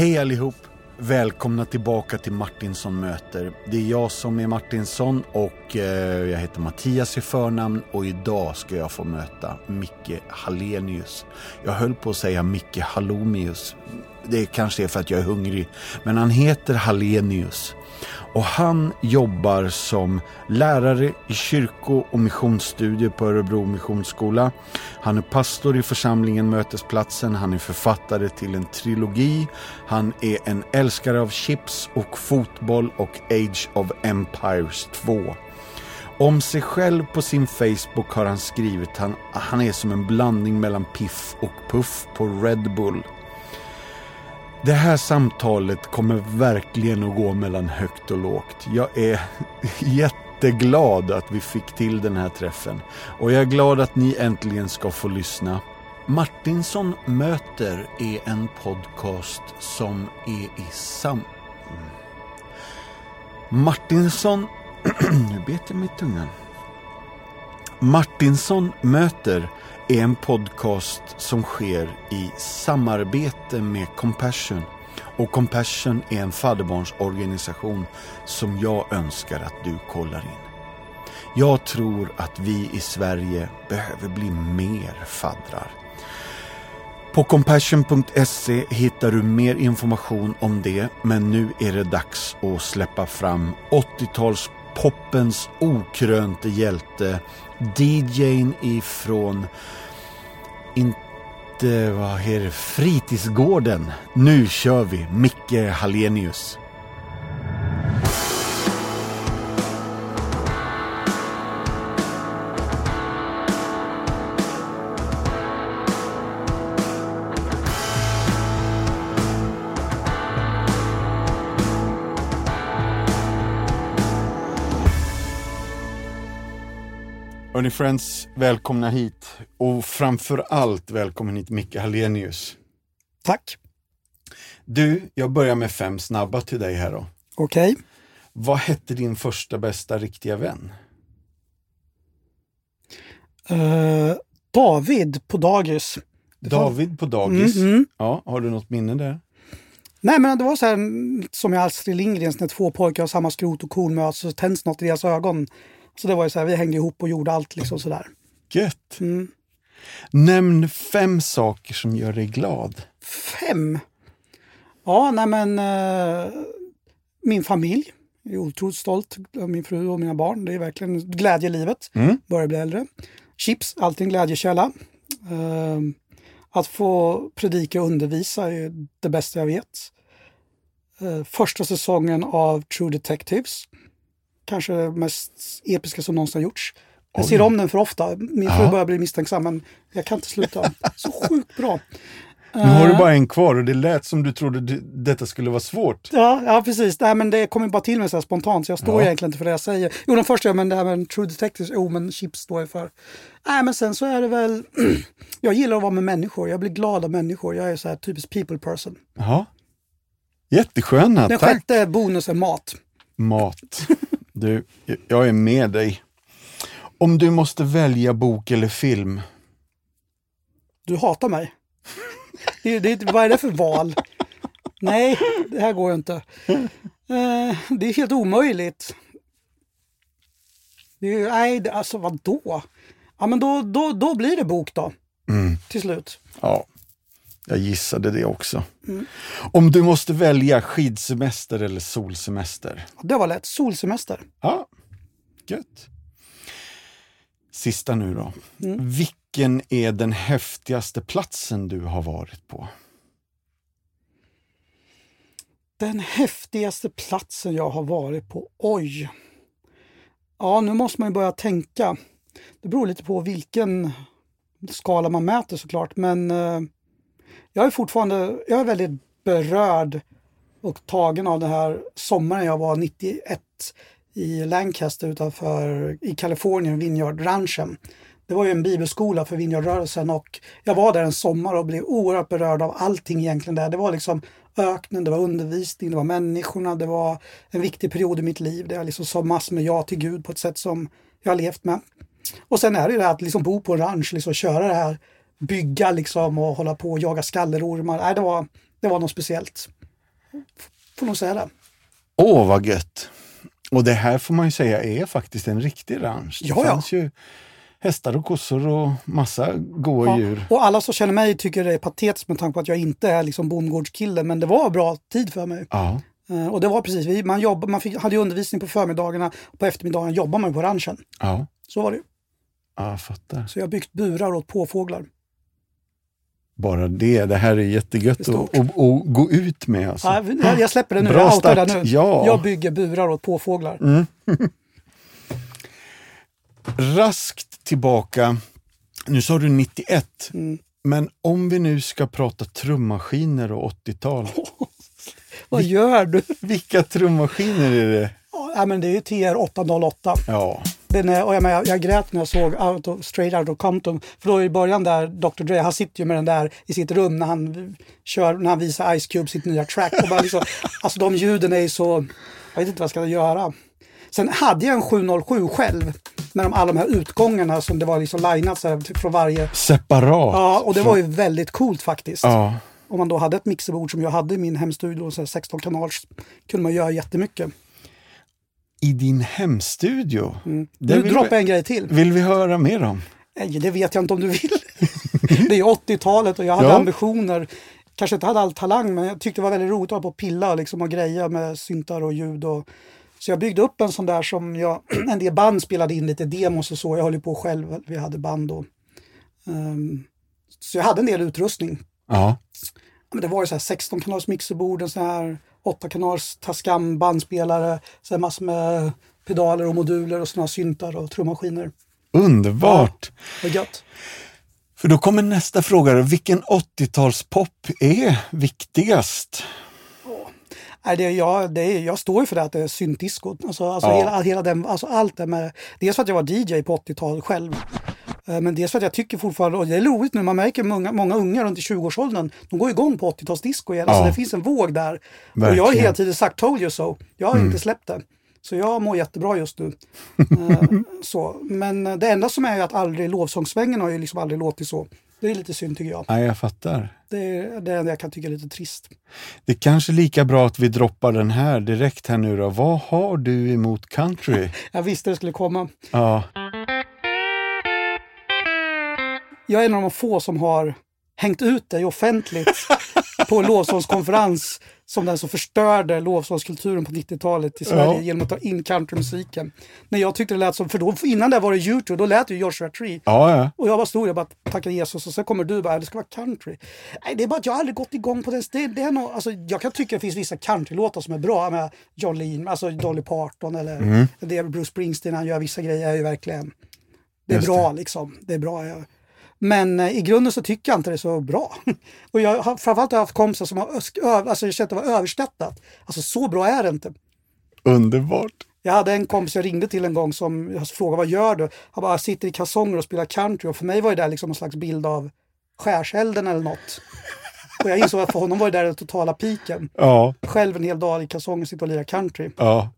Hej allihop! Välkomna tillbaka till Martinsson möter. Det är jag som är Martinsson och Eh, jag heter Mattias i förnamn och idag ska jag få möta Micke Hallenius. Jag höll på att säga Micke Hallomius. Det kanske är för att jag är hungrig, men han heter Hallenius. Och han jobbar som lärare i kyrko och missionsstudier på Örebro Missionsskola. Han är pastor i församlingen Mötesplatsen, han är författare till en trilogi. Han är en älskare av chips och fotboll och Age of Empires 2. Om sig själv på sin Facebook har han skrivit att han, han är som en blandning mellan Piff och Puff på Red Bull. Det här samtalet kommer verkligen att gå mellan högt och lågt. Jag är jätteglad att vi fick till den här träffen. Och jag är glad att ni äntligen ska få lyssna. Martinsson möter är en podcast som är i sam... Mm. Martinsson nu bet jag mig i tungan. Martinsson möter är en podcast som sker i samarbete med Compassion. Och Compassion är en fadderbarnsorganisation som jag önskar att du kollar in. Jag tror att vi i Sverige behöver bli mer faddrar. På compassion.se hittar du mer information om det, men nu är det dags att släppa fram 80-tals poppens okrönte hjälte, DJn ifrån inte, vad heter det, fritidsgården. Nu kör vi, Micke Hallenius. Hörni friends, välkomna hit. Och framför allt välkommen hit Micke Hallenius. Tack. Du, jag börjar med fem snabba till dig här då. Okej. Vad hette din första bästa riktiga vän? Eh, David på dagis. David på dagis. Mm, mm. Ja, har du något minne där? Nej men det var så här som i Astrid Lindgrens när två pojkar har samma skrot och korn möts så tänds något i deras ögon. Så det var ju så här, vi hängde ihop och gjorde allt liksom sådär. Gött! Mm. Nämn fem saker som gör dig glad. Fem? Ja, nej men eh, min familj. Jag är otroligt stolt över min fru och mina barn. Det är verkligen glädje i livet. Mm. Börjar bli äldre. Chips, alltid en glädjekälla. Eh, att få predika och undervisa är det bästa jag vet. Eh, första säsongen av True Detectives. Kanske mest episka som någonsin har gjorts. Jag ser Oj. om den för ofta. Min fru Ja. börjar bli misstänksam men jag kan inte sluta. Så sjukt bra. Nu har du Eh, bara en kvar och det lät som du trodde det- detta skulle vara svårt. Ja, ja precis. Nej, men det kommer bara till mig så spontant så jag står Ja. egentligen inte för det jag säger. Jo, den första, men det här med True Detectives, jo men chips står jag för. Nej, men sen så är det väl, jag gillar att vara med människor. Jag blir glad av människor. Jag är så här typisk people person. Ja. Jättesköna, Den tack! sjätte bonusen mat. Mat. Du, jag är med dig. Om du måste välja bok eller film, Du hatar mig. Det, det, vad är det för val? Nej, det här går ju inte. Eh, det är helt omöjligt. Det är, nej, alltså vadå? Ja, men då, då, då blir det bok då, Mm. till slut. Ja, jag gissade det också. Om du måste välja skidsemester eller solsemester? Det var lätt. Solsemester. Ja, gött. Sista nu då. Mm. Vilken är den häftigaste platsen du har varit på? Den häftigaste platsen jag har varit på. Oj! Ja, nu måste man ju börja tänka. Det beror lite på vilken skala man mäter såklart, men eh, jag är fortfarande jag är väldigt berörd och tagen av den här sommaren jag var 91 i Lancaster utanför i Kalifornien, Vineyard-ranchen. Det var ju en bibelskola för Vineyardrörelsen och jag var där en sommar och blev oerhört berörd av allting egentligen där. Det var liksom öknen, det var undervisning, det var människorna, det var en viktig period i mitt liv där jag liksom sa massor med ja till Gud på ett sätt som jag har levt med. Och sen är det ju det här att liksom bo på en ranch, liksom köra det här, bygga liksom och hålla på och jaga skallerormar. Nej, det var, det var något speciellt. Får nog säga det. Åh, vad gött! Och det här får man ju säga är faktiskt en riktig ranch. Det ja. fanns ju hästar och kossor och massa goda Ja. djur. Och alla som känner mig tycker det är patetiskt med tanke på att jag inte är liksom bondgårdskille. Men det var bra tid för mig. Ja, Eh, Och det var precis, vi, man, jobb, man fick, hade ju undervisning på förmiddagarna. Och på eftermiddagen jobbade man på ranchen. ja, Så var det ja, jag fattar. Så jag har byggt burar åt påfåglar. Bara det, det här är jättegött att att- gå ut med. Alltså. Ja, jag, släpper det nu, Bra jag det nu. Ja. Jag bygger burar åt påfåglar. Raskt tillbaka, nu sa du 91, Mm. men om vi nu ska prata trummaskiner och 80-tal, Vad gör du? vilka trummaskiner är det? Ja, men det är ju TR 808. Ja, Den är, och jag, menar, jag, jag grät när jag såg out of, Straight Out of Compton. För då i början där, Dr Dre, han sitter ju med den där i sitt rum när han, kör, när han visar Ice Cube sitt nya track. Och bara liksom, alltså de ljuden är ju så, jag vet inte vad jag ska göra. Sen hade jag en 707 själv med de, alla de här utgångarna som det var liksom linat så här, från varje. separat. Ja, och det var ju väldigt coolt faktiskt. Ja, Om man då hade ett mixerbord som jag hade i min hemstudio, så här 16 kanals, kunde man göra jättemycket. I din hemstudio. Mm. Vill droppar en grej till. vill vi höra mer om? Nej, det vet jag inte om du vill. det är 80-talet och jag hade Ja. ambitioner. Kanske inte hade all talang, men jag tyckte det var väldigt roligt att hålla på och pilla liksom, och greja med syntar och ljud. Och... Så jag byggde upp en sån där som jag, en del band spelade in lite demos och så. Jag höll ju på själv, vi hade band då. Ehm, så jag hade en del utrustning. Ja, Men det var ju så här 16 kanals mixerbord, en sån här 8 kanals Tascam bandspelare, så här massor med pedaler och moduler och här syntar och trummaskiner. underbart! Vad gött. För då kommer nästa fråga. Vilken 80-talspop är viktigast? Nej, det, jag, det jag står ju för det att det är syntdisco. Alltså, alltså, Ja. hela, hela den, alltså allt det med, dels för att jag var DJ på 80-talet själv. Eh, Men dels för att jag tycker fortfarande, och det är roligt nu, man märker många, många unga runt i 20-årsåldern, de går igång på 80-talsdisco igen. Alltså Ja. det finns en våg där. Och jag har Verkligen. Mm. hela tiden sagt told you so. Jag har inte släppt det. Så jag mår jättebra just nu. Eh, så. Men eh, det enda som är att aldrig lovsångssvängen har ju liksom aldrig låtit så. Det är lite synd tycker jag. Nej, jag fattar. Det är det enda jag kan tycka är lite trist. Det är kanske lika bra att vi droppar den här direkt här nu då. Vad har du emot country? Jag visste det skulle komma. Ja, Jag är en av de få som har hängt ut dig offentligt på en lovsångskonferens som den som förstörde lovsångskulturen på 90-talet i Sverige Ja. genom att ta in countrymusiken. När jag tyckte det lät som, för då, innan det var det YouTube, då lät det ju Joshua Tree. ja, ja. Och jag bara stod och bara tackade Jesus och sen kommer du och bara, det ska vara country. Nej, det är bara att jag aldrig gått igång på den. Det, det är nog, alltså, jag kan tycka det finns vissa countrylåtar som är bra med John Lean, alltså Dolly Parton eller Mm. det Bruce Springsteen, han gör vissa grejer är ju verkligen, det är Just bra liksom. Det är bra. Jag, men eh, i grunden så tycker jag inte det är så bra. Och jag har framförallt haft kompisar som har alltså, känt att det var överskattat. Alltså så bra är det inte. Underbart. Jag hade en kompis jag ringde till en gång som jag frågade vad gör du? Han bara "Jag sitter i kalsonger och spelar country och för mig var det där liksom en slags bild av skärselden eller något. Och jag insåg att för honom var det där den totala piken. Ja, Själv en hel dag i kalsonger sitta och lira country. ja.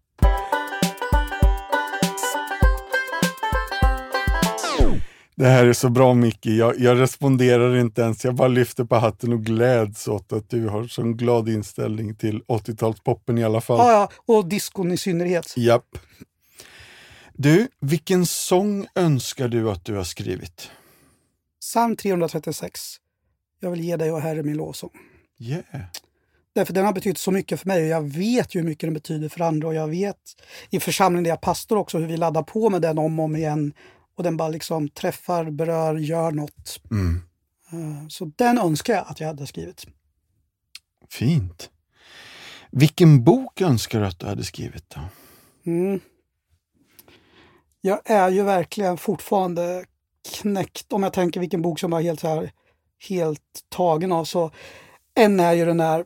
Det här är så bra Micke. Jag, jag responderar inte ens. Jag bara lyfter på hatten och gläds åt att du har sån glad inställning till 80-talspoppen i alla fall. Ja, ja, och diskon i synnerhet. Japp. Du, vilken sång önskar du att du har skrivit? Psalm 336. Jag vill ge dig och Herre min lovsång. Yeah. Därför den har betytt så mycket för mig och jag vet ju hur mycket den betyder för andra och jag vet i församlingen där jag pastor också hur vi laddar på med den om och om igen och den bara liksom träffar, berör, gör något. Mm. Eh, Så den önskar jag att jag hade skrivit. Fint. Vilken bok önskar du att du hade skrivit då? Mm. Jag är ju verkligen fortfarande knäckt om jag tänker vilken bok som jag är helt, så här, helt tagen av. Så en är ju den där,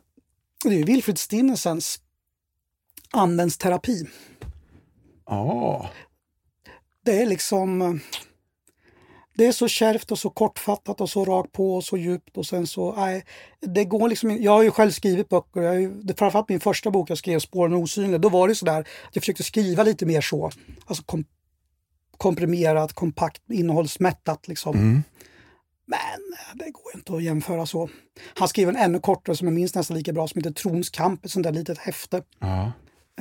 det är ju Wilfrid Stinnessens Andens terapi. Ja, Det är liksom... eh, Det är så kärvt och så kortfattat och så rakt på och så djupt och sen så... Nej, det går liksom Jag har ju själv skrivit böcker. Jag ju, framförallt min första bok jag skrev, Spåren osynliga, då var det sådär att jag försökte skriva lite mer så. Alltså kom, komprimerat, kompakt, innehållsmättat liksom. mm. Men det går inte att jämföra så. Han skrev en ännu kortare som är minst nästan lika bra som heter Trons kamp, ett sånt där litet häfte. Ja.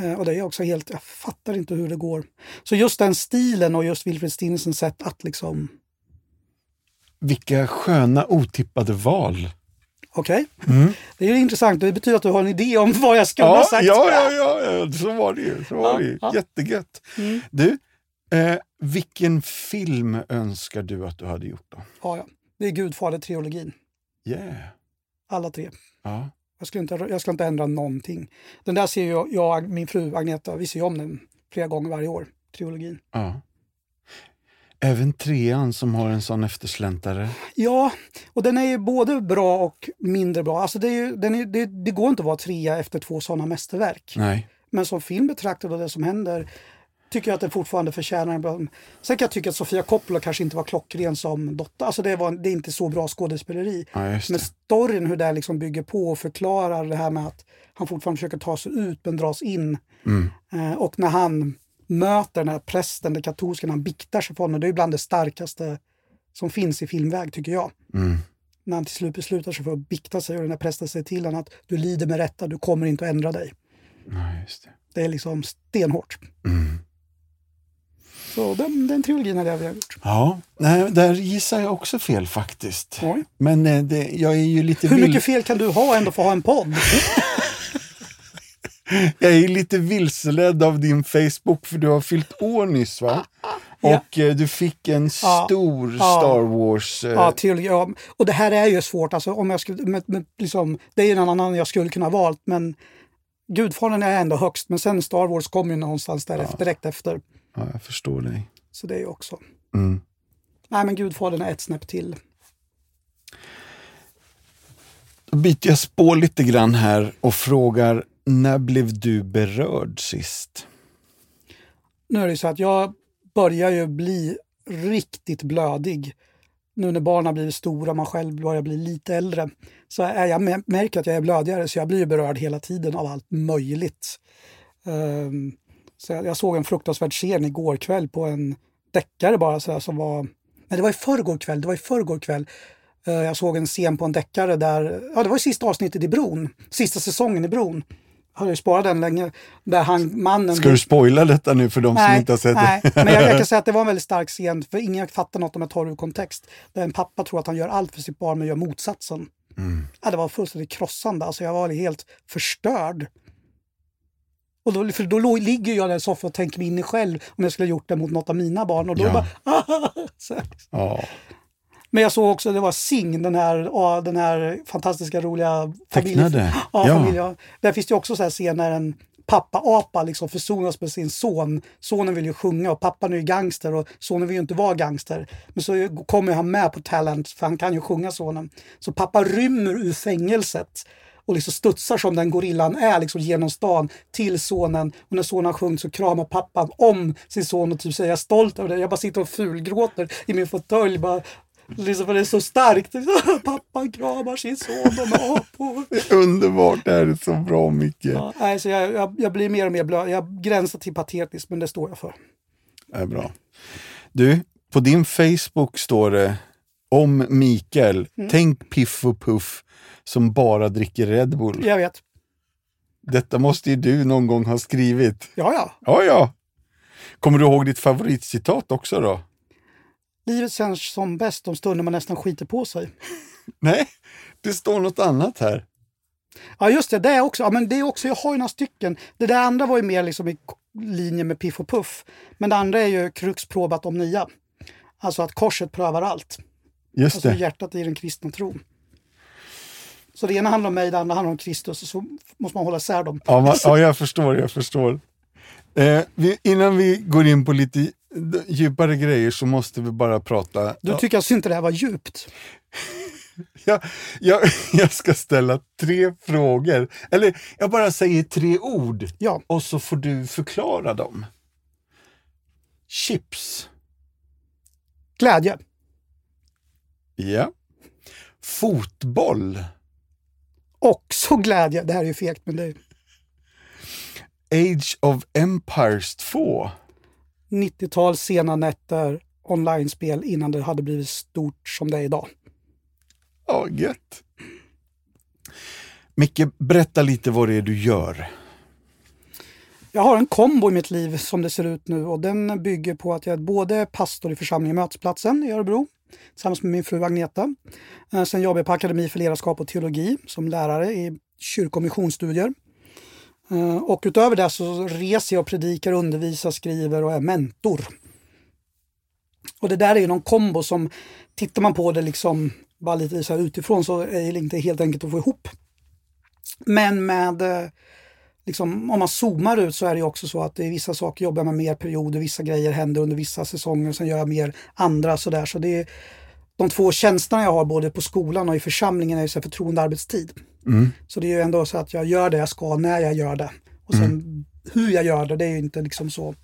Eh, och det är också helt, jag fattar inte hur det går. Så just den stilen och just Wilfred Stensons sätt att liksom, Vilka sköna otippade val. okej. Det är ju intressant, det betyder att du har en idé om vad jag skulle ha Ja, sagt. ja, ja, ja, ja, så var det ju. Så var Ja, det ju. ja. Jättegött. Mm. Du, eh, vilken film önskar du att du hade gjort då? Ja, ja. Det är Gudfader-trilogin. Yeah. Alla tre. Ja. Jag skulle, inte, jag skulle inte ändra någonting. Den där ser jag, jag min fru Agneta, vi ser om den flera gånger varje år. Trilogin. ja. Även trean som har en sån eftersläntare. Ja, och den är ju både bra och mindre bra. Alltså det, ju, är, det, det går inte att vara trea efter två sådana mästerverk. Nej. Men som film betraktad och det som händer tycker jag att den fortfarande förtjänar en bra... Sen kan jag tycka att Sofia Coppola kanske inte var klockren som dotter. Alltså det, var, det är inte så bra skådespeleri. Ja, Men storyn, hur det liksom bygger på och förklarar det här med att han fortfarande försöker ta sig ut men dras in. Mm. Eh, och när han möter den här prästen, den katolska, när han biktar sig för honom, det är bland det starkaste som finns i filmväg tycker jag. Mm. När han till slut beslutar sig för att bikta sig och den här prästen säger till honom att du lider med rätta, du kommer inte att ändra dig. Ja, det. Det är liksom stenhårt. Mm. Så den, den trilogin hade jag velat gjort. Ja, nej, där gissar jag också fel faktiskt. Oj. Men eh, det, jag är ju lite Hur vill- mycket fel kan du ha ändå för att ha en podd? Jag är lite vilseledd av din Facebook för du har fyllt år nyss va? Ja. Och eh, du fick en Ja. stor Ja. Star Wars... Eh, Ja, trilogi, ja. Och det här är ju svårt. Alltså, om jag skulle, men, men, liksom, det är en annan jag skulle kunna valt, men Gudfadern är ändå högst. Men sen Star Wars kommer ju någonstans därefter, direkt efter. Ja, jag förstår dig. Så det är ju också. Mm. Nej, men Gudfadern är ett snäpp till. Då byter jag spår lite grann här och frågar, när blev du berörd sist? Nu är det ju så att jag börjar ju bli riktigt blödig. Nu när barnen har blivit stora och man själv börjar bli lite äldre. Så är jag mä- märker att jag är blödigare så jag blir berörd hela tiden av allt möjligt. Ehm, så jag, jag såg en fruktansvärd scen igår kväll på en deckare bara så som var... Nej, det var i förrgår kväll. Det var i förrgår kväll. Eh, jag såg en scen på en deckare där... Ja, det var i sista avsnittet i Bron. Sista säsongen i Bron. Har ju sparat den länge. Där han, mannen... Ska du spoila detta nu för de som inte har sett nej, det? men jag, jag kan säga att det var en väldigt stark scen för ingen fattar något om jag tar det ur kontext. Där en pappa tror att han gör allt för sitt barn men gör motsatsen. Mm. Ja, det var fullständigt krossande. Alltså jag var helt förstörd. Och då, för då ligger jag där i soffan och tänker mig in i själv om jag skulle ha gjort det mot något av mina barn. Och då Ja. bara, här. Ja. Men jag såg också, det var Sing, den här, den här fantastiska roliga Tecknade? Ja, familj, Där finns det också så här scener när en pappa-apa liksom försonas med sin son. Sonen vill ju sjunga och pappan är ju gangster och sonen vill ju inte vara gangster. Men så kommer han med på Talent för han kan ju sjunga sonen. Så pappa rymmer ur fängelset och liksom studsar som den gorillan är liksom genom stan till sonen. Och när sonen har sjungit så kramar pappan om sin son och typ säger jag är stolt över det. Jag bara sitter och fulgråter i min fåtölj. Bara, liksom, det är så starkt. Pappan kramar sin son, de är apor. Underbart, det här är så bra Micke. Ja, nej, så jag, jag, jag blir mer och mer blöd. Jag gränsar till patetiskt, men det står jag för. Det är bra. Du, på din Facebook står det om Mikael, Mm. tänk Piff och Puff som bara dricker Red Bull. Jag vet. Detta måste ju du någon gång ha skrivit. Ja, ja. Ja, ja. Kommer du ihåg ditt favoritcitat också då? Livet känns som bäst de stunder man nästan skiter på sig. Nej, det står något annat här. Ja, just det. Det är också. Ja, men det är också. Jag har ju några stycken. Det där andra var ju mer liksom i linje med Piff och Puff. Men det andra är ju Krux provat om nia. Alltså att korset prövar allt. Just Alltså det. hjärtat i den kristna tron. Så det ena handlar om mig, det andra handlar om Kristus. Och så måste man hålla isär dem. Ja, man, ja jag förstår, jag förstår. Eh, vi, innan vi går in på lite djupare grejer så måste vi bara prata. Du tycker alltså inte det här var djupt? Jag, jag, jag ska ställa tre frågor. Eller jag bara säger tre ord Ja. och så får du förklara dem. Chips. Glädje. Ja. Fotboll. Också glädje. Det här är ju fegt, men det är Age of Empires 2. 90-tal sena nätter, online-spel innan det hade blivit stort som det är idag. Ja, gött. Micke, berätta lite vad det är du gör. Jag har en kombo i mitt liv som det ser ut nu och den bygger på att jag är både pastor i församlingen Mötesplatsen i Örebro tillsammans med min fru Agneta. Eh, sen jobbar jag på Akademi för ledarskap och teologi som lärare i kyrko eh, och missionsstudier. Utöver det så reser jag, predikar, undervisar, skriver och är mentor. Och det där är ju någon kombo som, tittar man på det liksom bara lite så utifrån så är det inte helt enkelt att få ihop. Men med eh, liksom, om man zoomar ut så är det också så att det är vissa saker jobbar man mer perioder, vissa grejer händer under vissa säsonger, sen gör jag mer andra sådär. Så det är, de två tjänsterna jag har både på skolan och i församlingen är ju så förtroende arbetstid. Mm. Så det är ju ändå så att jag gör det jag ska när jag gör det. Och sen mm. hur jag gör det, det är ju inte liksom så.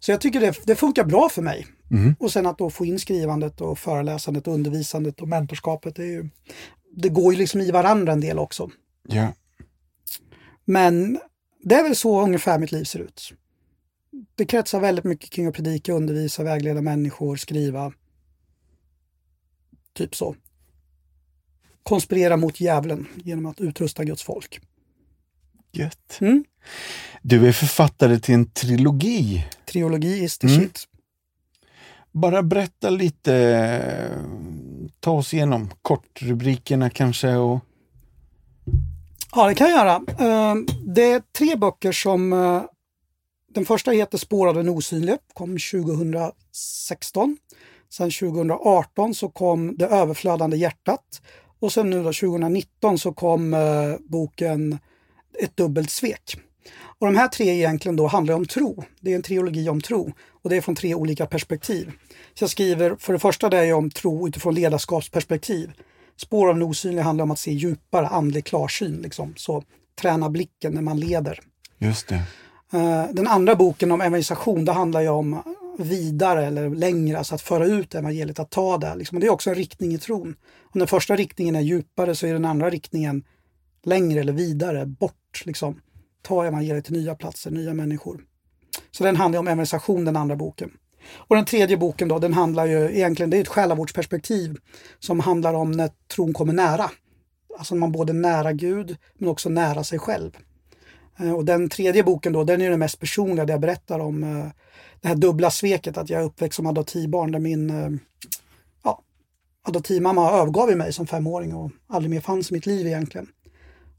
Så jag tycker det, det funkar bra för mig. Mm. Och sen att då få in skrivandet och föreläsandet och undervisandet och mentorskapet, det, är ju, det går ju liksom i varandra en del också. Ja. Men det är väl så ungefär mitt liv ser ut. Det kretsar väldigt mycket kring att predika, undervisa, vägleda människor, skriva. Typ så. Konspirera mot djävulen genom att utrusta Guds folk. Gött. Mm? Du är författare till en trilogi. Trilogi is the mm. shit. Bara berätta lite, ta oss igenom kortrubrikerna kanske och Ja, det kan jag göra. Eh, det är tre böcker som... Eh, den första heter Spår av den osynlige, kom 2016. Sen 2018 så kom Det överflödande hjärtat. Och sen nu då 2019 så kom eh, boken Ett dubbelt svek. Och de här tre egentligen då handlar om tro. Det är en trilogi om tro och det är från tre olika perspektiv. Så jag skriver, för det första det är om tro utifrån ledarskapsperspektiv. Spår av den osynliga handlar om att se djupare, andlig klarsyn. Liksom. Så träna blicken när man leder. Just det. Eh, den andra boken om evangelisation, det handlar ju om vidare eller längre, alltså att föra ut evangeliet, att ta det. Liksom. Det är också en riktning i tron. Om den första riktningen är djupare så är den andra riktningen längre eller vidare, bort. Liksom. Ta evangeliet till nya platser, nya människor. Så den handlar om evangelisation, den andra boken. Och den tredje boken då, den handlar ju egentligen, det är ett själavårdsperspektiv som handlar om när tron kommer nära. Alltså man både nära Gud men också nära sig själv. Eh, och den tredje boken då, den är den mest personliga där jag berättar om eh, det här dubbla sveket att jag är uppväxt som adoptivbarn där min eh, ja, adoptivmamma övergav mig som femåring och aldrig mer fanns i mitt liv egentligen.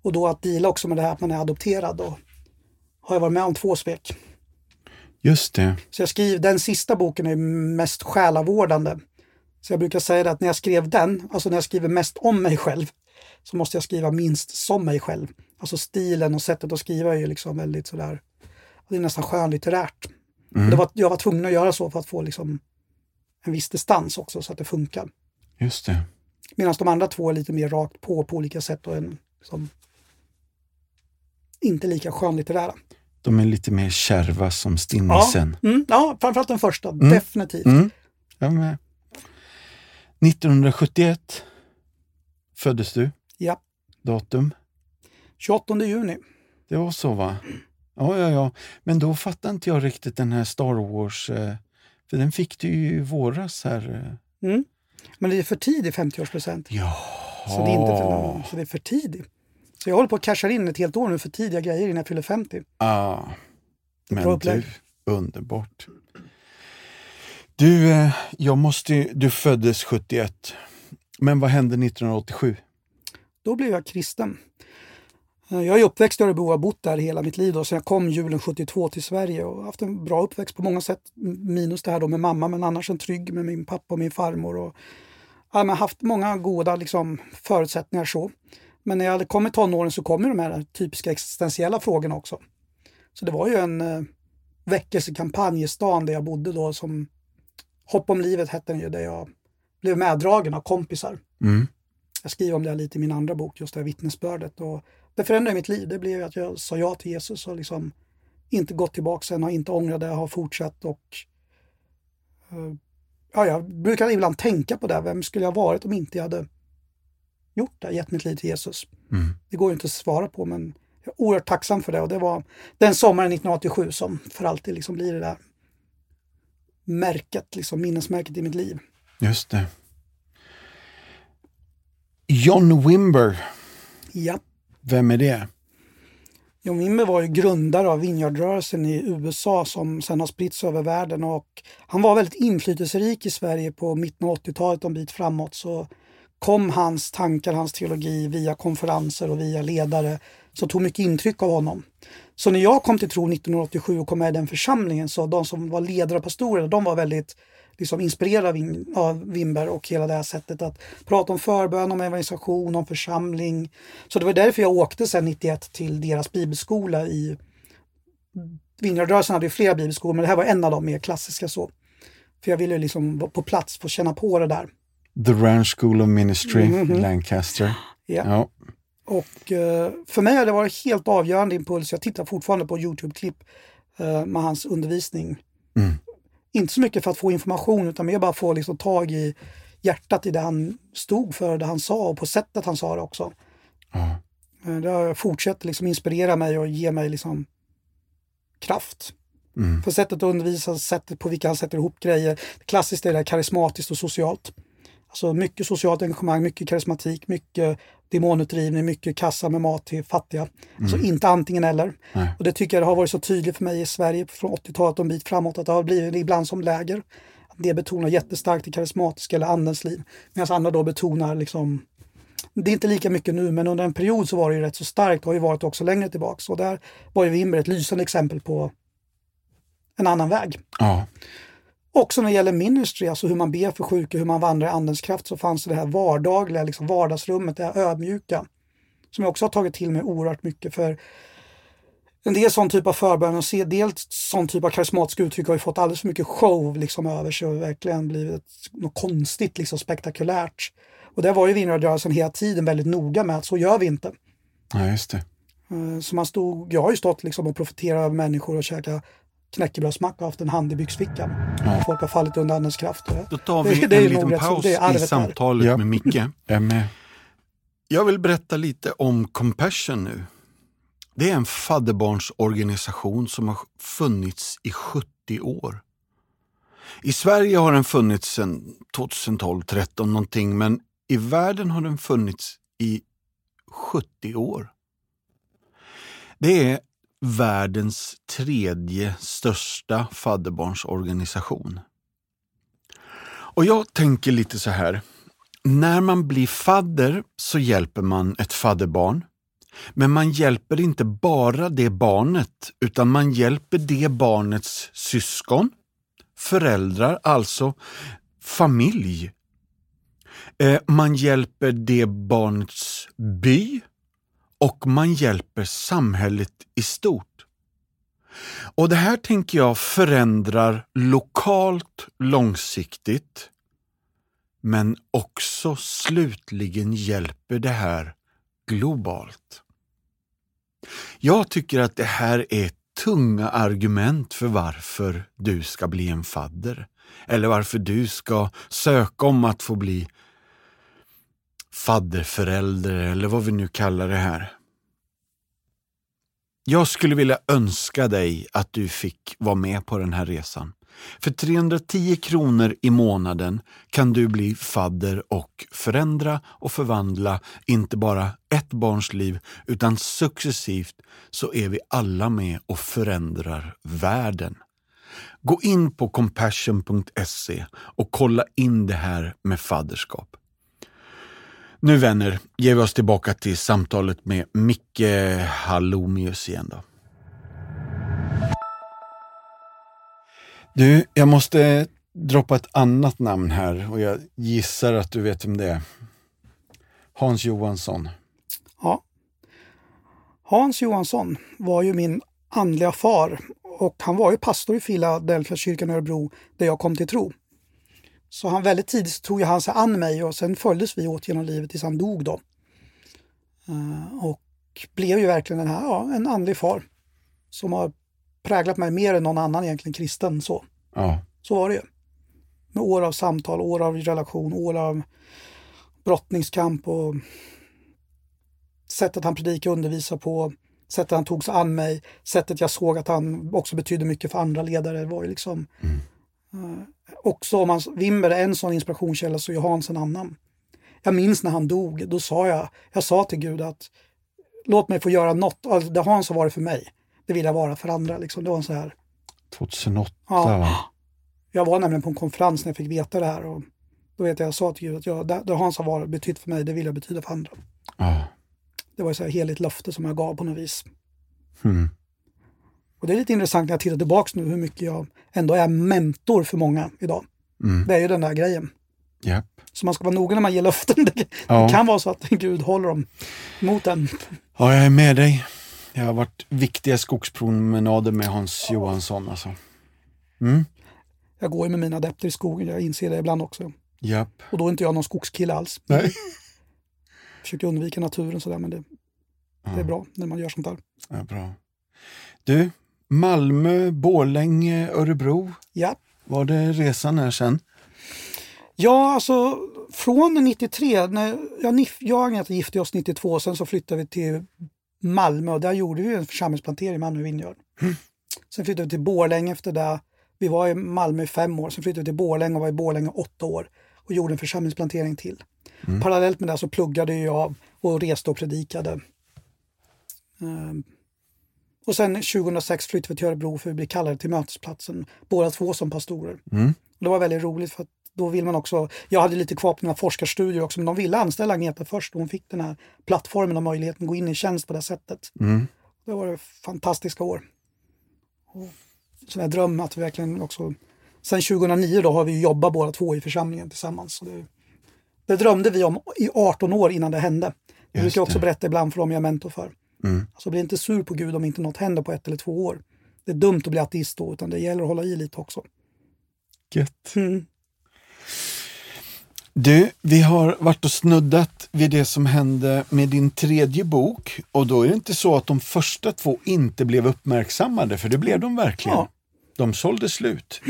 Och då att dela också med det här att man är adopterad och har jag varit med om två svek. Just det. Så jag skriver, den sista boken är mest själavårdande. Så jag brukar säga att när jag skrev den, alltså när jag skriver mest om mig själv, så måste jag skriva minst som mig själv. Alltså stilen och sättet att skriva är ju liksom väldigt sådär, det är nästan skönlitterärt. Mm. Det var, jag var tvungen att göra så för att få liksom en viss distans också så att det funkar. Just det. Medan de andra två är lite mer rakt på på olika sätt och en, liksom, inte lika skönlitterära. De är lite mer kärva som stinnisen. Ja, mm, ja framförallt den första. Mm. Definitivt. Mm. Jag med. 1971 föddes du. Ja. Datum? 28 juni. Det var så va? Ja, ja, ja. Men då fattar inte jag riktigt den här Star Wars, eh, för den fick du ju i våras här. Eh. Mm. Men det är för tidig 50-årspresent. Ja. Så det är inte för, så det är för tidigt. Så jag håller på att casha in ett helt år nu för tidiga grejer innan jag fyller 50. Ah, men du, underbart. Du, eh, jag måste, du föddes 71. Men vad hände 1987? Då blev jag kristen. Eh, jag är uppväxt i Örebro och har bott där hela mitt liv. Då, så jag kom julen 72 till Sverige och haft en bra uppväxt på många sätt. Minus det här då med mamma, men annars en trygg med min pappa och min farmor. Och, ja, haft många goda liksom, förutsättningar så. Men när jag hade kommit tonåren så kom ju de här typiska existentiella frågorna också. Så det var ju en eh, väckelsekampanj i stan där jag bodde då som Hopp om livet hette den ju, där jag blev meddragen av kompisar. Mm. Jag skriver om det lite i min andra bok, just det här vittnesbördet. Och det förändrade mitt liv. Det blev att jag sa ja till Jesus och liksom inte gått tillbaka sen, har inte ångrat det, har fortsatt och uh, ja, jag brukar ibland tänka på det. Vem skulle jag varit om inte jag hade gjort det, gett mitt liv till Jesus. Mm. Det går inte att svara på men jag är oerhört tacksam för det och det var den sommaren 1987 som för alltid liksom blir det där märket, liksom minnesmärket i mitt liv. Just det. John Wimber, Ja. vem är det? John Wimber var ju grundare av Vineyardrörelsen i USA som sen har spritts över världen och han var väldigt inflytelserik i Sverige på mitten av 80-talet och en bit framåt. Så kom hans tankar, hans teologi via konferenser och via ledare som tog mycket intryck av honom. Så när jag kom till tro 1987 och kom med i den församlingen så de som var ledare och pastorer, de var väldigt liksom inspirerade av Wim- av Wimber och hela det här sättet att prata om förbön, om evangelisation, om församling. Så det var därför jag åkte sen 91 till deras bibelskola i Vineyardrarelsen hade ju flera bibelskolor men det här var en av de mer klassiska så. För jag ville liksom vara på plats, få känna på det där. The Ranch School of Ministry Mhm. i Lancaster. Ja. Ja. Och eh, för mig har det varit helt avgörande impuls. Jag tittar fortfarande på Youtube-klipp eh, med hans undervisning. Mm. Inte så mycket för att få information utan mer bara få liksom tag i hjärtat i det han stod för, det han sa och på sättet han sa det också. Ja. Eh, Det har fortsatt liksom inspirera mig och ge mig liksom kraft. Mm. För sättet att undervisa, sättet på vilka han sätter ihop grejer. Klassiskt är det karismatiskt och socialt. Alltså mycket socialt engagemang, mycket karismatik, mycket demonutdrivning, mycket kassa med mat till fattiga. Alltså inte antingen eller. Nej. Och det tycker jag har varit så tydligt för mig i Sverige från 80-talet och en bit framåt att det har blivit ibland som läger. Det betonar jättestarkt det karismatiska eller andens liv. Medan andra då betonar liksom det är inte lika mycket nu, men under en period så var det ju rätt så starkt och har ju varit också längre tillbaks. Och där var ju Wimber ett lysande exempel på en annan väg. Ja. Också när det gäller ministry, alltså hur man ber för sjuka, hur man vandrar i andens kraft, så fanns det här vardagliga, liksom vardagsrummet, det här ödmjuka. Som jag också har tagit till mig oerhört mycket för en del sån typ av förbön och se dels sån typ av karismatisk uttryck har ju fått alldeles för mycket show liksom över sig och verkligen blivit något konstigt, liksom spektakulärt. Och där var ju Vineyardrarelsen hela tiden väldigt noga med att så gör vi inte. ja, just det. Eh, Så man stod, jag har ju stått liksom och profeterat över människor och käkat knäckebrödsmacka och haft en hand i byxfickan. Ja. Folk har fallit under andens kraft. Då tar vi Det- en nog liten paus det är arvet i samtalet Ja. med Micke. Jag. Jag vill berätta lite om Compassion nu. Det är en fadderbarnsorganisation som har funnits i 70 år. I Sverige har den funnits sedan 2012, 13 någonting, men i världen har den funnits i 70 år. Det är världens tredje största fadderbarnsorganisation. Och jag tänker lite så här. När man blir fadder så hjälper man ett fadderbarn. Men man hjälper inte bara det barnet, utan man hjälper det barnets syskon, föräldrar, alltså familj. Eh, man hjälper det barnets by och man hjälper samhället i stort. Och det här tänker jag förändrar lokalt långsiktigt men också slutligen hjälper det här globalt. Jag tycker att det här är tunga argument för varför du ska bli en fadder. Eller varför du ska söka om att få bli fadderförälder eller vad vi nu kallar det här. Jag skulle vilja önska dig att du fick vara med på den här resan. För 310 kronor i månaden kan du bli fadder och förändra och förvandla inte bara ett barns liv utan successivt så är vi alla med och förändrar världen. Gå in på compassion.se och kolla in det här med fadderskap. Nu vänner, ger vi oss tillbaka till samtalet med Micke Hallomius igen då. Du, jag måste droppa ett annat namn här och jag gissar att du vet vem det är. Hans Johansson. Ja. Hans Johansson var ju min andliga far och han var ju pastor i Philadelphia kyrkan i Örebro där jag kom till tro. Så han väldigt tidigt tog han sig an mig och sen följdes vi åt genom livet tills han dog då. Eh, och blev ju verkligen den här, ja, en andlig far som har präglat mig mer än någon annan egentligen kristen så. Ja, Så var det ju. Med år av samtal, år av relation, år av brottningskamp och sättet han predikade och undervisade på, sättet han tog sig an mig, sättet jag såg att han också betydde mycket för andra ledare. Var ju liksom eh, också om man, Wimber är en sån inspirationskälla så är Hans en annan. jag minns när han dog, då sa jag, jag sa till Gud att låt mig få göra något, alltså, det Hans har varit för mig, det vill jag vara för andra. Liksom. Det var en så här, 2008 Ja. jag var nämligen på en konferens när jag fick veta det här och då vet jag, jag sa till Gud att jag, det, det Hans har varit, betytt för mig, det vill jag betyda för andra. Ja. Det var ett heligt löfte som jag gav på något vis. Mm. Och det är lite intressant när jag tittar tillbaks nu hur mycket jag ändå är mentor för många idag. Mm. Det är ju den där grejen. Japp. Så man ska vara noga när man ger löften. Det Ja. kan vara så att Gud håller dem mot en. ja, jag är med dig. Jag har varit viktiga skogspromenader med Hans Johansson alltså. Mm. Jag går ju med mina adepter i skogen, jag inser det ibland också. Japp. Och då är inte jag någon skogskille alls. Nej. Försöker undvika naturen sådär, men det, det är bra när man gör sånt där. Ja, bra. Du, Malmö, Borlänge, Örebro. Ja, Var det resan här sen? Ja, alltså från 93, när jag, jag och Agneta gifte oss 92, sen så flyttade vi till Malmö och där gjorde vi en församlingsplantering i Malmö Vineyard. Sen flyttade vi till Borlänge efter det. Vi var i Malmö i fem år, sen flyttade vi till Borlänge och var i Borlänge åtta år och gjorde en församlingsplantering till. Parallellt med det så pluggade jag och reste och predikade. Ehm, och sen 2006 flyttade vi till Örebro för att bli kallade till mötesplatsen, båda två som pastorer. Mm. Det var väldigt roligt för att då vill man också, jag hade lite kvar på mina forskarstudier också, men de ville anställa Agneta först och hon fick den här plattformen och möjligheten att gå in i tjänst på det sättet. Mm. Det var fantastiska år. Och så jag dröm att vi verkligen också, sen 2009 då har vi jobbat båda två i församlingen tillsammans. Så det, det drömde vi om i 18 år innan det hände. Det Just brukar jag också berätta ibland för dem jag är mentor för. Mm. Alltså bli inte sur på Gud om inte något händer på ett eller två år. Det är dumt att bli ateist då, utan det gäller att hålla i lite också. Gött. Mm. Du, vi har varit och snuddat vid det som hände med din tredje bok och då är det inte så att de första två inte blev uppmärksammade, för det blev de verkligen. Ja. De sålde slut.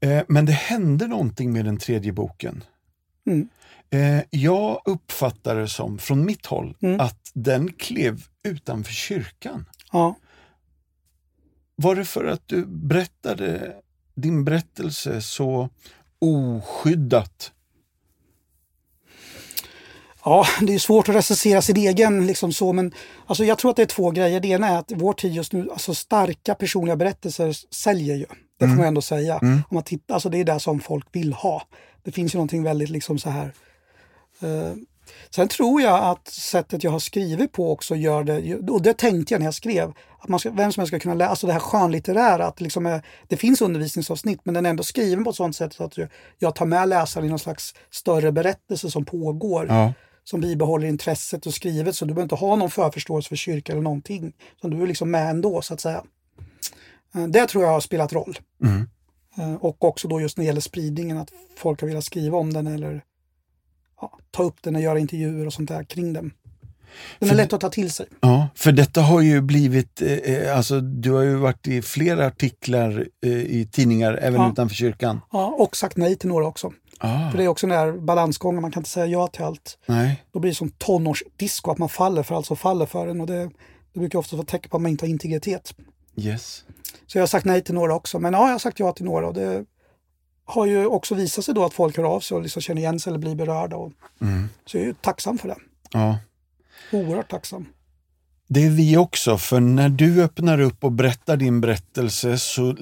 Eh, men det hände någonting med den tredje boken. Mm. Eh, jag uppfattar det som, från mitt håll, Mm. att den klev utanför kyrkan. Ja. Var det för att du berättade din berättelse så oskyddat? Ja, det är svårt att recensera sin egen liksom så, men alltså jag tror att det är två grejer. Det ena är att vår tid just nu, alltså starka personliga berättelser säljer ju. Det får man ändå säga. Om man tittar, alltså det är det som folk vill ha. Det finns ju någonting väldigt liksom så här. Eh, sen tror jag att sättet jag har skrivit på också gör det, och det tänkte jag när jag skrev, att man ska, vem som helst ska kunna läsa, alltså det här skönlitterära, att liksom är, det finns undervisningsavsnitt men den är ändå skriven på ett sånt sätt så att jag, tar med läsaren i någon slags större berättelse som pågår Ja. som bibehåller intresset och skrivet så du behöver inte ha någon förförståelse för kyrka eller någonting. Så du är liksom med ändå så att säga. Eh, Det tror jag har spelat roll. Mm. Eh, Och också då just när det gäller spridningen att folk har velat skriva om den eller ja, ta upp den och göra intervjuer och sånt där kring den. Den är För- lätt att ta till sig. Ja, för detta har ju blivit, eh, eh, alltså du har ju varit i flera artiklar eh, i tidningar även Ja. utanför kyrkan. Ja, och sagt nej till några också. Ah, För det är också den där balansgången, man kan inte säga ja till allt. nej, Då blir det som tonårsdisco, att man faller för allt som faller för en. Och det, det brukar ofta vara tecken på att man inte har integritet. yes. Så jag har sagt nej till några också. Men ja, jag har sagt ja till några. Och det har ju också visat sig då att folk hör av sig och liksom känner igen sig eller blir berörda. Och, Mm. så jag är ju tacksam för det. Ja. Oerhört tacksam. Det är vi också, för när du öppnar upp och berättar din berättelse så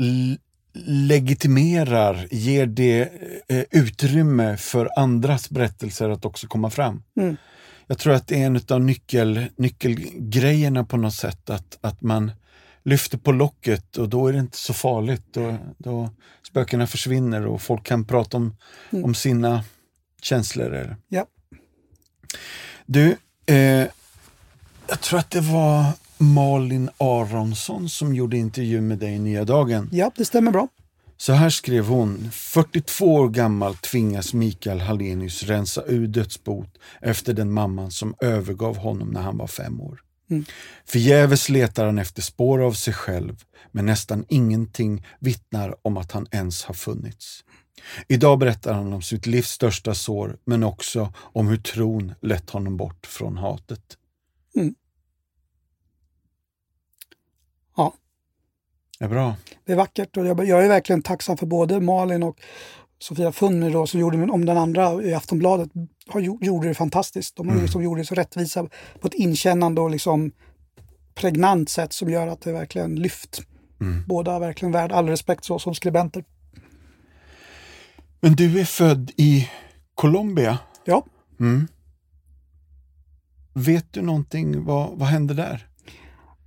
legitimerar, ger det eh, utrymme för andras berättelser att också komma fram. Mm. Jag tror att det är en av nyckel, nyckelgrejerna på något sätt, att, att man lyfter på locket och då är det inte så farligt. Då, då spökena försvinner och folk kan prata om, Mm. om sina känslor. eller- Ja. Du, eh, jag tror att det var Malin Aronsson som gjorde intervju med dig i Nya Dagen. ja, det stämmer bra. Så här skrev hon. 42 år gammal tvingas Mikael Hallenius rensa ur dödsbot efter den mamman som övergav honom när han var fem år. Mm. Förgäves letar han efter spår av sig själv, men nästan ingenting vittnar om att han ens har funnits. Idag berättar han om sitt livs största sår, men också om hur tron lett honom bort från hatet. Ja. Det är bra. Det är vackert och jag, jag är verkligen tacksam för både Malin och Sofia Funner då, som gjorde om den andra i Aftonbladet, har, gjorde det fantastiskt. De har liksom gjort det så rättvisa på ett inkännande och liksom pregnant sätt som gör att det verkligen lyft. Mm. Båda är verkligen värd all respekt så som skribenter. Men du är född i Colombia. Ja. Mm. Vet du någonting, vad, vad hände där?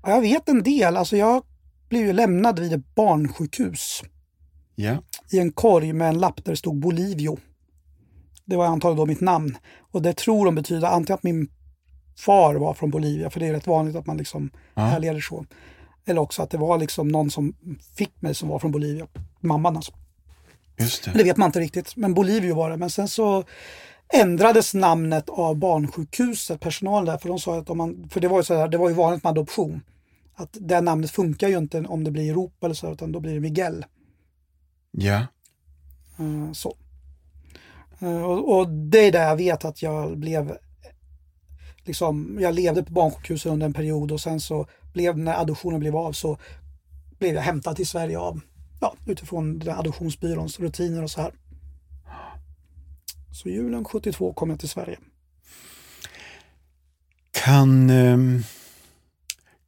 Ja, Jag vet en del. Alltså jag blev ju lämnad vid ett barnsjukhus Ja. i en korg med en lapp där det stod Bolivio. Det var antagligen då mitt namn. Och det tror de betyder antingen att min far var från Bolivia, för det är rätt vanligt att man liksom Ja. härleder så. Eller också att det var liksom någon som fick mig som var från Bolivia. Mamman alltså. Just det. Det vet man inte riktigt, men Bolivio var det. Men sen så ändrades namnet av barnsjukhuset, personalen där, för de sa att om man, för det var ju så här, det var ju vanligt med adoption. Att det namnet funkar ju inte om det blir Europa eller så, utan då blir det Miguel. Ja. Eh, Så. Eh, Och, och det är där jag vet att jag blev liksom, jag levde på barnsjukhus under en period och sen så blev, när adoptionen blev av så blev jag hämtad till Sverige av, ja, utifrån den adoptionsbyråns rutiner och så här. Så julen 72 kom jag till Sverige. Kan, ehm,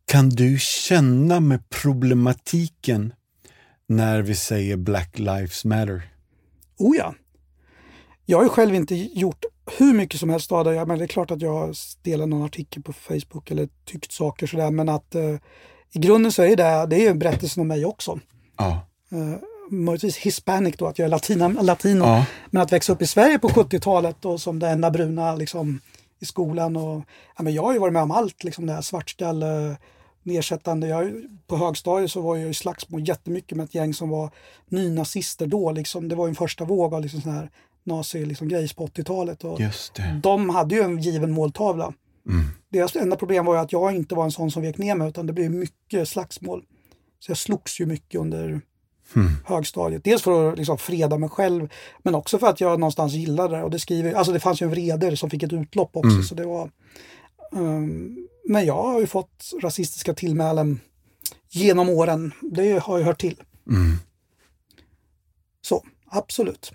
kan du känna med problematiken när vi säger Black Lives Matter? Oh ja. Jag har ju själv inte gjort hur mycket som helst av det. Men det är klart att jag har delat någon artikel på Facebook eller tyckt saker sådär. Men att eh, i grunden så är det, det är ju en berättelse om mig också. Ja. Eh, möjligtvis hispanic då, att jag är latina, latino. Ja. Men att växa upp i Sverige på 70-talet och som det enda bruna liksom, i skolan. Och, ja, men jag har ju varit med om allt, liksom det här svartskalle, nedsättande. Jag, på högstadiet så var jag i slagsmål jättemycket med ett gäng som var nynazister då. Liksom. Det var en första våg av liksom sån här nazi liksom, på 80-talet. Och de hade ju en given måltavla. Mm. Deras enda problem var ju att jag inte var en sån som vek ner mig utan det blev mycket slagsmål. Så jag slogs ju mycket under Hmm. högstadiet. Dels för att liksom freda mig själv men också för att jag någonstans gillade det. Och det, skriver, alltså det fanns ju en vrede som fick ett utlopp också. Mm. Så det var, men jag har ju fått rasistiska tillmälen genom åren. Det har ju hört till. Mm. Så, absolut.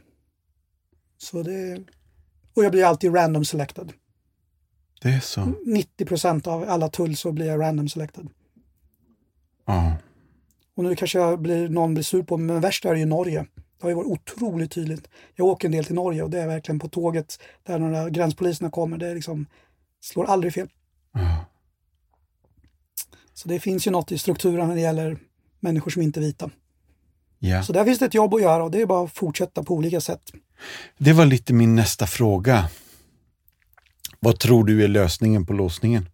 Så det, och jag blir alltid random selected. Det är så. 90% av alla tull så blir jag random selected. Ja. Och nu kanske jag blir, någon blir sur på mig, men värst är det ju Norge. Det har ju varit otroligt tydligt. Jag åker en del till Norge och det är verkligen på tåget där några gränspoliserna kommer. Det är liksom, slår aldrig fel. Ja. Så det finns ju något i strukturen när det gäller människor som inte är vita. ja. Så där finns det ett jobb att göra och det är bara att fortsätta på olika sätt. Det var lite min nästa fråga. Vad tror du är lösningen på låsningen?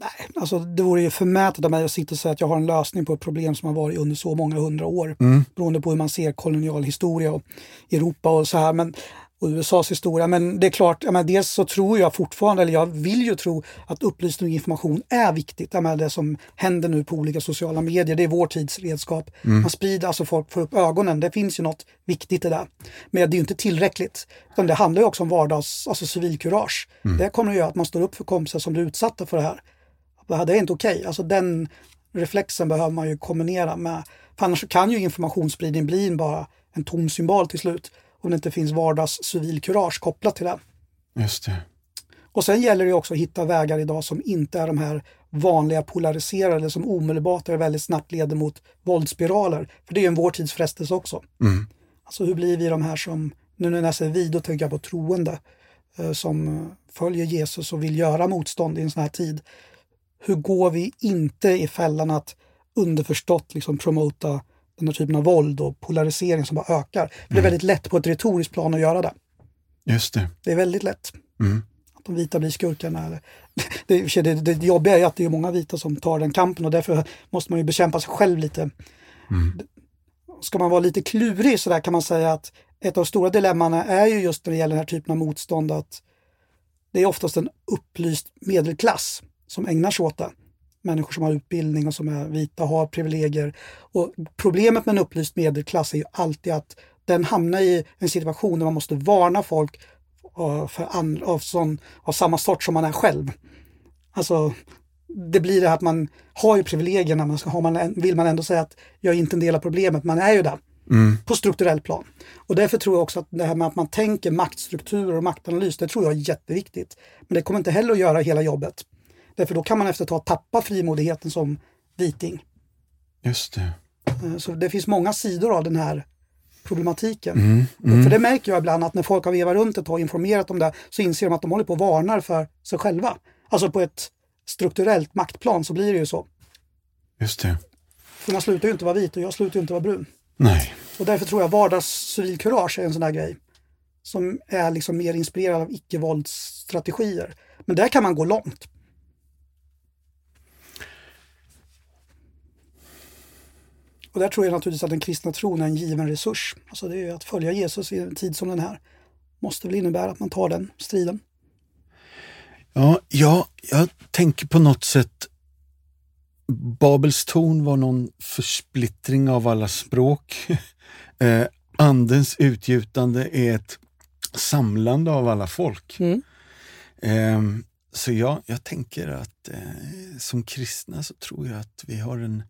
Nej, alltså det vore ju förmätet av mig att sitta och säga att jag har en lösning på ett problem som har varit under så många hundra år. Mm. Beroende på hur man ser kolonial historia och Europa och så här. Men, och USAs historia. Men det är klart, jag menar, dels så tror jag fortfarande, eller jag vill ju tro att upplysning och information är viktigt. Jag menar, det som händer nu på olika sociala medier, det är vår tids redskap. Man sprider, alltså folk får upp ögonen. Det finns ju något viktigt i det. Men det är ju inte tillräckligt. Utan det handlar ju också om vardags, alltså civilkurage. Det kommer att göra att man står upp för kompisar som blir utsatta för det här. Det här är inte okej. Alltså den reflexen behöver man ju kombinera med. För annars kan ju informationsspridning bli bara en tom symbol till slut. Om det inte finns vardags civilkurage kopplat till det. Just det. Och sen gäller det också att hitta vägar idag som inte är de här vanliga polariserade som omedelbart eller väldigt snabbt leder mot våldsspiraler. För det är ju en vår tids frestelse också. Mm. Alltså hur blir vi de här som, nu när jag säger vi, då tänker jag på troende, eh, som följer Jesus och vill göra motstånd i en sån här tid. Hur går vi inte i fällan att underförstått liksom promota den här typen av våld och polarisering som bara ökar? För Det är väldigt lätt på ett retoriskt plan att göra det. Just det. Det är väldigt lätt. Mm. Att de vita blir skurkarna. Eller, det, det, det jobbiga är att det är många vita som tar den kampen och därför måste man ju bekämpa sig själv lite. Ska man vara lite klurig så där kan man säga att ett av de stora dilemmana är ju just när det gäller den här typen av motstånd att det är oftast en upplyst medelklass som ägnar sig åt det. Människor som har utbildning och som är vita har privilegier. Och problemet med en upplyst medelklass är ju alltid att den hamnar i en situation där man måste varna folk eh, för av, sån, av samma sort som man är själv. Alltså, det blir det här att man har ju privilegierna men har man, vill man ändå säga att jag är inte en del av problemet, man är ju det. på strukturell plan. Och därför tror jag också att det här med att man tänker maktstrukturer och maktanalys, det tror jag är jätteviktigt. Men det kommer inte heller att göra hela jobbet. Därför då kan man efter ett tag tappa frimodigheten som viting. Just det. Eh, Så det finns många sidor av den här problematiken. För det märker jag ibland att när folk har vevat runt ett tag och informerat om det så inser de att de håller på och varnar för sig själva. Alltså på ett strukturellt maktplan så blir det ju så. Just det. För man slutar ju inte vara vit och jag slutar ju inte vara brun. Nej. Och därför tror jag vardagscivilkurage är en sån där grej. Som är liksom mer inspirerad av icke-våldsstrategier. Men där kan man gå långt. Och där tror jag naturligtvis att den kristna tron är en given resurs. Alltså det är att följa Jesus i en tid som den här. Måste väl innebära att man tar den striden. Ja, ja, jag tänker på något sätt Babels torn var någon försplittring av alla språk. eh, andens utgjutande är ett samlande av alla folk. Mm. Eh, så ja, jag tänker att eh, som kristna så tror jag att vi har en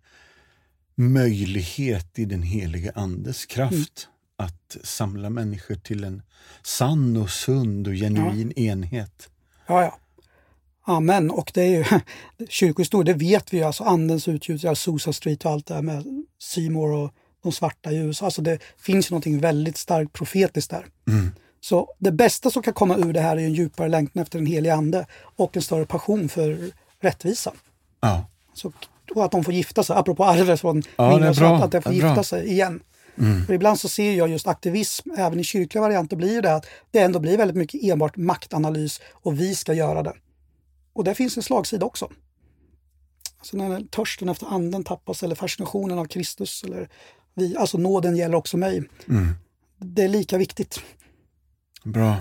möjlighet i den heliga Andes kraft att samla människor till en sann och sund och genuin enhet. Ja, ja. Amen. Och det är ju kyrkohistoria, det vet vi ju. Alltså andens utgjutelse, Susa Street och allt det här med Seymour och de svarta i USA. Alltså det finns ju någonting väldigt starkt profetiskt där. Så det bästa som kan komma ur det här är en djupare längtan efter den heliga ande och en större passion för rättvisa. Ja. Så, och att de får gifta sig, apropå arvet från Ja, bra. att, att de får gifta bra. sig igen. För ibland så ser jag just aktivism, även i kyrkliga varianter, blir det att det ändå blir väldigt mycket enbart maktanalys och vi ska göra det. Och där finns en slagsida också. Alltså när törsten efter anden tappas eller fascinationen av Kristus eller vi, alltså nåden gäller också mig. Det är lika viktigt. Bra.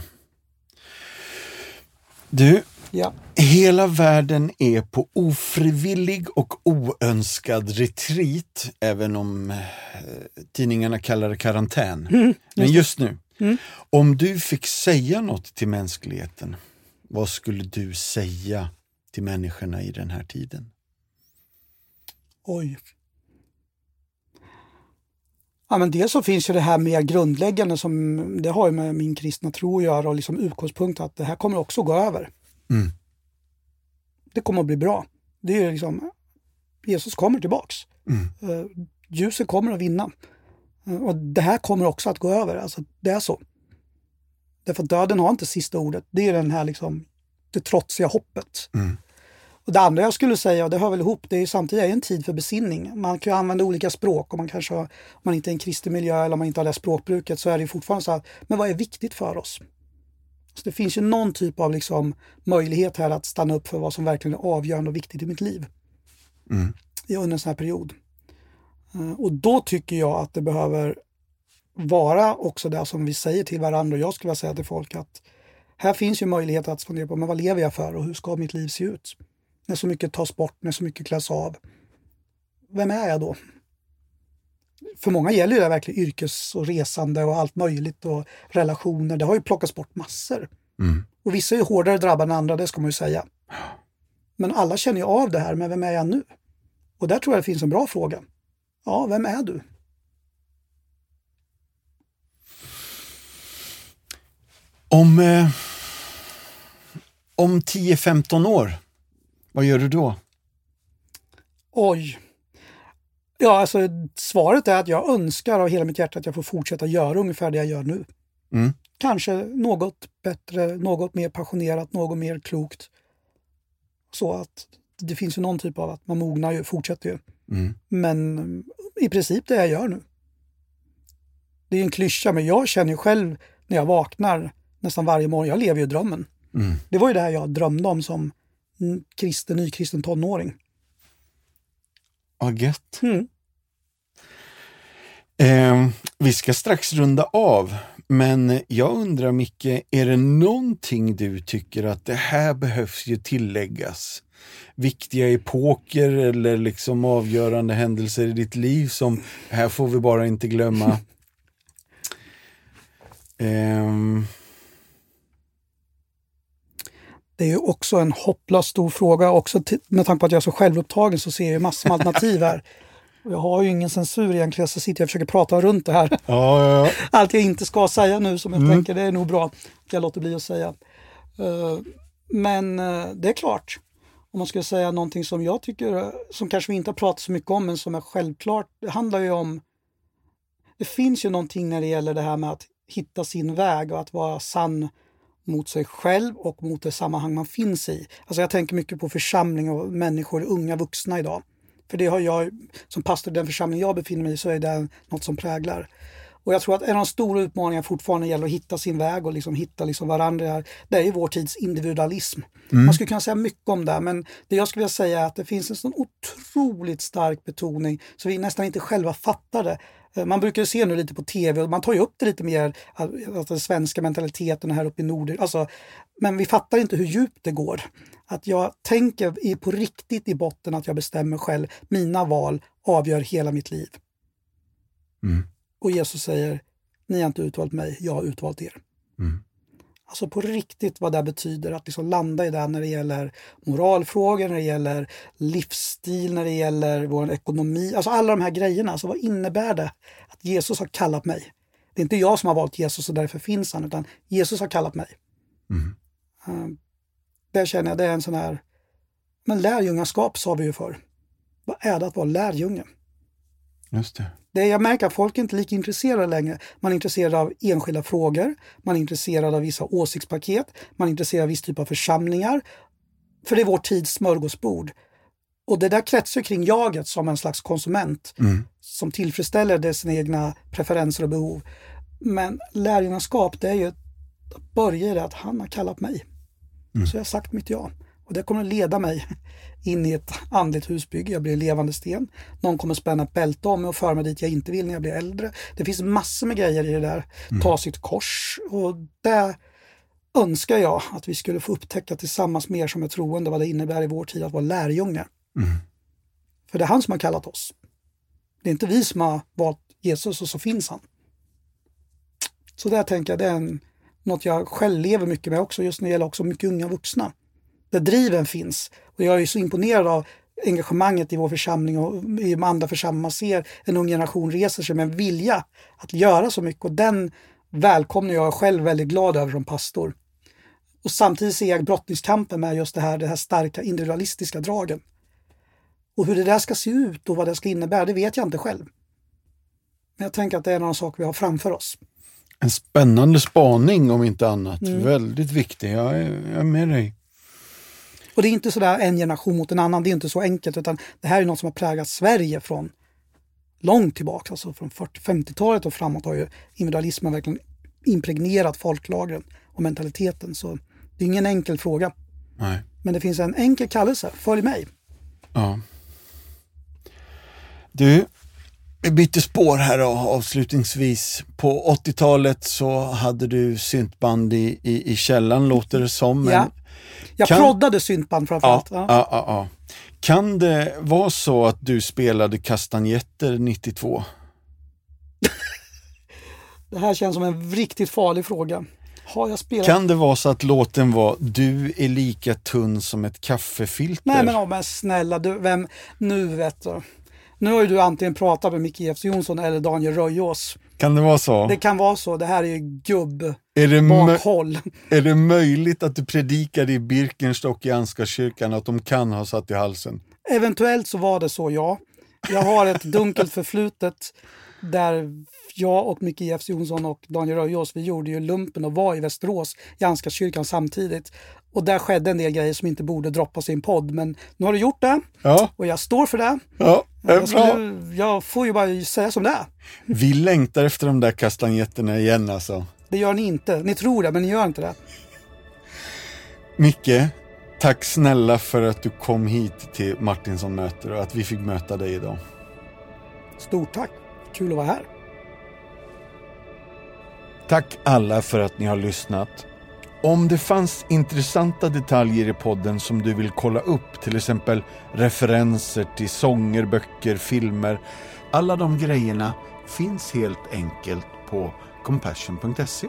Du, Ja. hela världen är på ofrivillig och oönskad retreat, även om eh, tidningarna kallar det karantän. Men just nu, om du fick säga något till mänskligheten, vad skulle du säga till människorna i den här tiden? Oj. Ja, men dels så finns ju det här mer grundläggande som det har med min kristna tro att göra och liksom utgångspunkt att det här kommer också gå över. Mm. Det kommer att bli bra. Det är liksom, Jesus kommer tillbaks. Eh, ljuset kommer att vinna. Eh, och det här kommer också att gå över. Alltså, det är så. Därför att döden har inte sista ordet. Det är den här liksom, det trotsiga hoppet. Och det andra jag skulle säga, och det hör väl ihop, det är samtidigt en tid för besinning. Man kan ju använda olika språk och man kanske har, om man inte är i en kristen miljö eller om man inte har läst språkbruket så är det ju fortfarande så här, men vad är viktigt för oss? Så det finns ju någon typ av liksom möjlighet här att stanna upp för vad som verkligen är avgörande och viktigt i mitt liv. I under en sån här period. Eh, Och då tycker jag att det behöver vara också det som vi säger till varandra och jag skulle vilja säga till folk att här finns ju möjlighet att fundera på men vad lever jag för och hur ska mitt liv se ut? När så mycket tas bort, när så mycket kläs av. Vem är jag då? För många gäller ju det verkligen yrkes och resande och allt möjligt och relationer. Det har ju plockats bort massor. Och vissa är hårdare drabbade än andra, det ska man ju säga. Men alla känner ju av det här, men vem är jag nu? Och där tror jag det finns en bra fråga. Ja, vem är du? Om, eh, om 10-15 år, vad gör du då? Oj. Ja, alltså svaret är att jag önskar av hela mitt hjärta att jag får fortsätta göra ungefär det jag gör nu. Mm. Kanske något bättre, något mer passionerat, något mer klokt. Så att det finns ju någon typ av att man mognar ju, fortsätter ju. Mm. Men i princip det jag gör nu. Det är en klyscha, men jag känner ju själv när jag vaknar nästan varje morgon, jag lever ju drömmen. Mm. Det var ju det här jag drömde om som kristen, nykristen tonåring. Vad gött. Mm. Eh, vi ska strax runda av, men jag undrar Micke, är det någonting du tycker att det här behövs ju tilläggas? Viktiga epoker eller liksom avgörande händelser i ditt liv som här får vi bara inte glömma. Ehm, Det är ju också en hopplöst stor fråga. Också med tanke på att jag är så självupptagen så ser jag ju massor med alternativ här. Jag har ju ingen censur egentligen så sitter jag och försöker prata runt det här. Ja, ja, ja. Allt jag inte ska säga nu som jag Mm. tänker det är nog bra att jag låter bli att säga. Eh, Men eh, det är klart, om man skulle säga någonting som jag tycker, eh, som kanske vi inte har pratat så mycket om men som är självklart, det handlar ju om det finns ju någonting när det gäller det här med att hitta sin väg och att vara sann mot sig själv och mot det sammanhang man finns i. Alltså jag tänker mycket på församling och människor, unga vuxna idag. För det har jag, som pastor i den församling jag befinner mig i, så är det något som präglar. Och jag tror att en av de stora utmaningarna fortfarande gäller att hitta sin väg och liksom hitta liksom varandra. Här. Det är ju vår tids individualism. Man skulle kunna säga mycket om det, men det jag skulle vilja säga är att det finns en sån otroligt stark betoning så vi nästan inte själva fattar det. Eh, Man brukar se nu lite på tv och man tar ju upp det lite mer, att att den svenska mentaliteten här uppe i Norden. Alltså, men vi fattar inte hur djupt det går. Att jag tänker på riktigt i botten att jag bestämmer själv. Mina val avgör hela mitt liv. Mm. Och Jesus säger, ni har inte utvalt mig, jag har utvalt er. Mm. Alltså på riktigt vad det betyder att liksom landa i det när det gäller moralfrågor, när det gäller livsstil, när det gäller vår ekonomi. Alltså alla de här grejerna. Alltså vad innebär det att Jesus har kallat mig? Det är inte jag som har valt Jesus och därför finns han, utan Jesus har kallat mig. Mm. Uh, där känner jag det är en sån här, men lärjungaskap sa vi ju för. Vad är det att vara lärjunge? Just det. Det jag märker att folk är inte lika intresserade längre. Man är intresserad av enskilda frågor, man är intresserad av vissa åsiktspaket, man är intresserad av viss typ av församlingar. För det är vår tids smörgåsbord. Och det där kretsar kring jaget som en slags konsument Mm. som tillfredsställer det sina egna preferenser och behov. Men lärjungaskap, det är ju att börja i det att han har kallat mig. Så jag har sagt mitt ja. Och det kommer att leda mig in i ett andligt husbygge. Jag blir levande sten. Någon kommer spänna ett bälte om mig och föra mig dit jag inte vill när jag blir äldre. Det finns massor med grejer i det där. Ta sitt kors. Och det önskar jag att vi skulle få upptäcka tillsammans med er som är troende vad det innebär i vår tid att vara lärjunge. För det är han som har kallat oss. Det är inte vi som har valt Jesus och så finns han. Så där tänker jag, det är en, något jag själv lever mycket med också, just när det gäller också mycket unga vuxna. Där driven finns. Och jag är så imponerad av engagemanget i vår församling och i de andra församlingar. Man ser en ung generation reser sig med en vilja att göra så mycket och den välkomnar jag själv väldigt glad över som pastor. Och samtidigt ser jag brottningskampen med just det här, det här starka individualistiska dragen. Och hur det där ska se ut och vad det ska innebära, det vet jag inte själv. Men jag tänker att det är några saker vi har framför oss. En spännande spaning om inte annat. Mm. Väldigt viktig. Jag är, jag är med dig. Och det är inte sådär en generation mot en annan, det är inte så enkelt utan det här är något som har präglat Sverige från långt tillbaka, alltså från 40-50-talet och framåt har ju individualismen verkligen impregnerat folklagren och mentaliteten. Så det är ingen enkel fråga. Nej. Men det finns en enkel kallelse, följ mig. Ja. Du, vi byter spår här då, avslutningsvis. På 80-talet så hade du syntband i, i, i källaren låter det som. Men Ja. Jag Kan- proddade syntband framförallt. ja. Ja. Ja, ja, Kan det vara så att du spelade kastanjetter 92? Det här känns som en riktigt farlig fråga. Har jag spelat? Kan det vara så att låten var Du är lika tunn som ett kaffefilter? Nej men, oh, men snälla du, vem, nu vet du. Nu har ju du antingen pratat med Micke Jefs Jonsson eller Daniel Röjås. Kan det vara så? Det kan vara så, det här är ju gubb är, det bakhåll. är det möjligt att du predikade i Birkenstock i Ansgarskyrkan att de kan ha satt i halsen? Eventuellt så var det så, ja. Jag har ett dunkelt förflutet där jag och Micke Jefs Jonsson och Daniel Röjås, vi gjorde ju lumpen och var i Västerås i Ansgarskyrkan samtidigt. Och där skedde en del grejer som inte borde droppas i en podd. Men nu har du gjort det Ja, och jag står för det. ja, Jag, skulle, jag får ju bara säga som det är. Vi längtar efter de där kastanjetterna igen alltså. Det gör ni inte. Ni tror det, men ni gör inte det. Micke, tack snälla för att du kom hit till Martinsson möter och att vi fick möta dig idag. Stort tack. Kul att vara här. Tack alla för att ni har lyssnat. Om det fanns intressanta detaljer i podden som du vill kolla upp, till exempel referenser till sånger, böcker, filmer. Alla de grejerna finns helt enkelt på compassion.se.